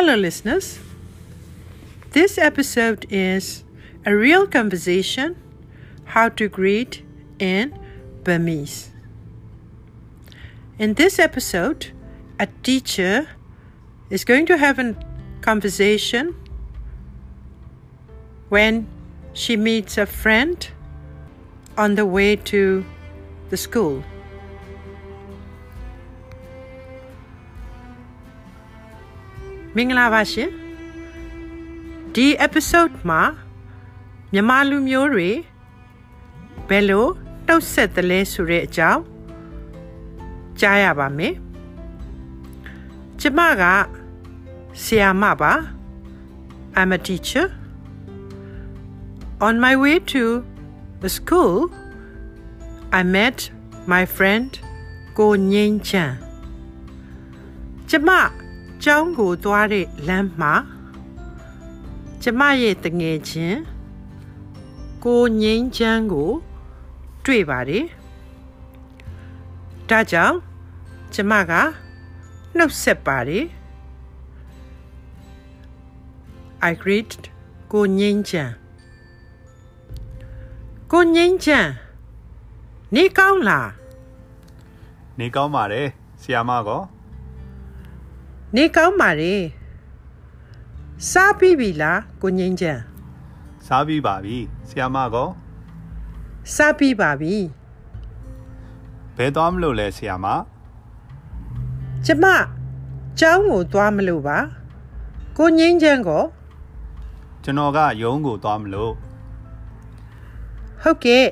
Hello, listeners. This episode is a real conversation how to greet in Burmese. In this episode, a teacher is going to have a conversation when she meets a friend on the way to the school. မင်္ဂလာပါရှင်ဒီ episode မှာမြန်မာလူမျိုးတွေဘယ်လိုနှုတ်ဆက်သလဲဆိုတဲ့အကြောင်းကြားရပါမယ်ကျမကဆရာမပါ I'm a teacher on my way to the school I met my friend ကိုငိမ့်ချန်ကျမ ကျောင်းကိုသွားတဲ့လမ်းမှာကျမရဲ့တငယ်ချင်းကိုငိမ့်ချမ်းကို တွေ့ပါတယ်။ဒါကြောင့်ကျမကနှုတ်ဆက်ပါတယ်။ I greet ကိုငိမ့်ချမ်းကိုငိမ့်ချမ်းနေကောင်းလားနေကောင်းပါတယ်ဆရာမကော နေကောင်းပါလေစားပြီးပြီလားကိုငိမ့်ချမ်းစားပြီးပါပြီဆရာမကောစားပြီးပါပြီဘယ်သွားမလို့လဲဆရာမကျမကျောင်းကိုသွားမလို့ပါကိုငိမ့်ချမ်းကိုကျွန်တော်ကရုံးကိုသွားမလို့ဟုတ်ကဲ့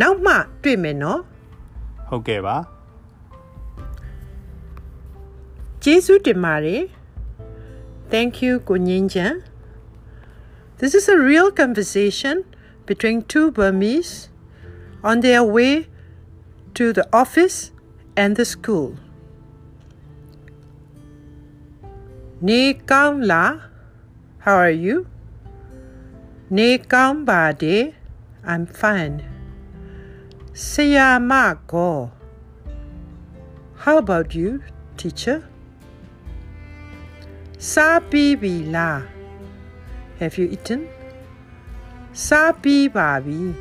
နောက်မှတွေ့မယ်နော်ဟုတ်ကဲ့ပါ ကျေးဇူးတင်ပါတယ် Thank you ကိုငိမ့်ချမ်း This is a real conversation between two Burmese on their way to the office and the school. နေကောင်းလား How are you? နေကောင်းပါတယ် I'm fine. ဆရာမကော How about you teacher? Sabibila. Have you eaten? Sabibabi.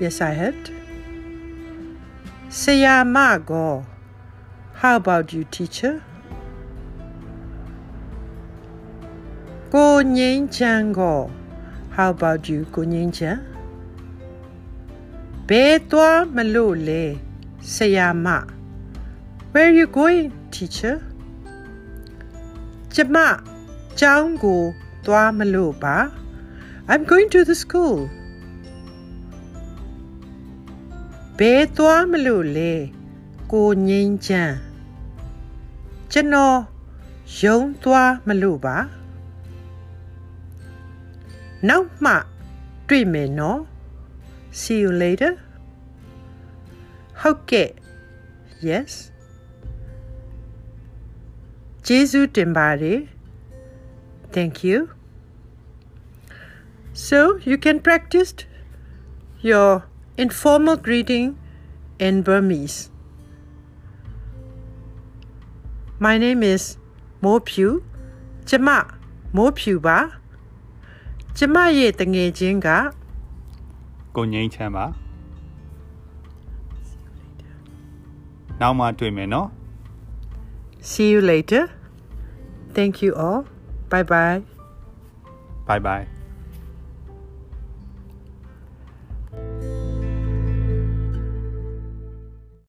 Yes, I had. Seyamago. How about you, teacher? Gonyenjango. How about you, Gonyenja? Betwa Malole. Seyama. Where are you going, teacher? ကျမကျောင်းကိုသွားမလို့ပါ I'm going to the school ဘယ်သွားမလို့လဲကိုငိမ့်ချမ်းကျွန်တော်ရုံးသွားမလို့ပါနောက်မှတွေ့မယ်နော် See you later ဟုတ်ကဲ့ Yes ကျေးဇူးတင်ပါတယ် Thank you So you can practice your informal greeting in Burmese My name is Mo Phu ကျမမိုးဖြူပါကျမရဲ့တငယ်ချင်းက ကိုငိမ့်ချမ်းပါနောက်မှတွေ့မယ်နော် See you later Thank you all. Bye bye bye bye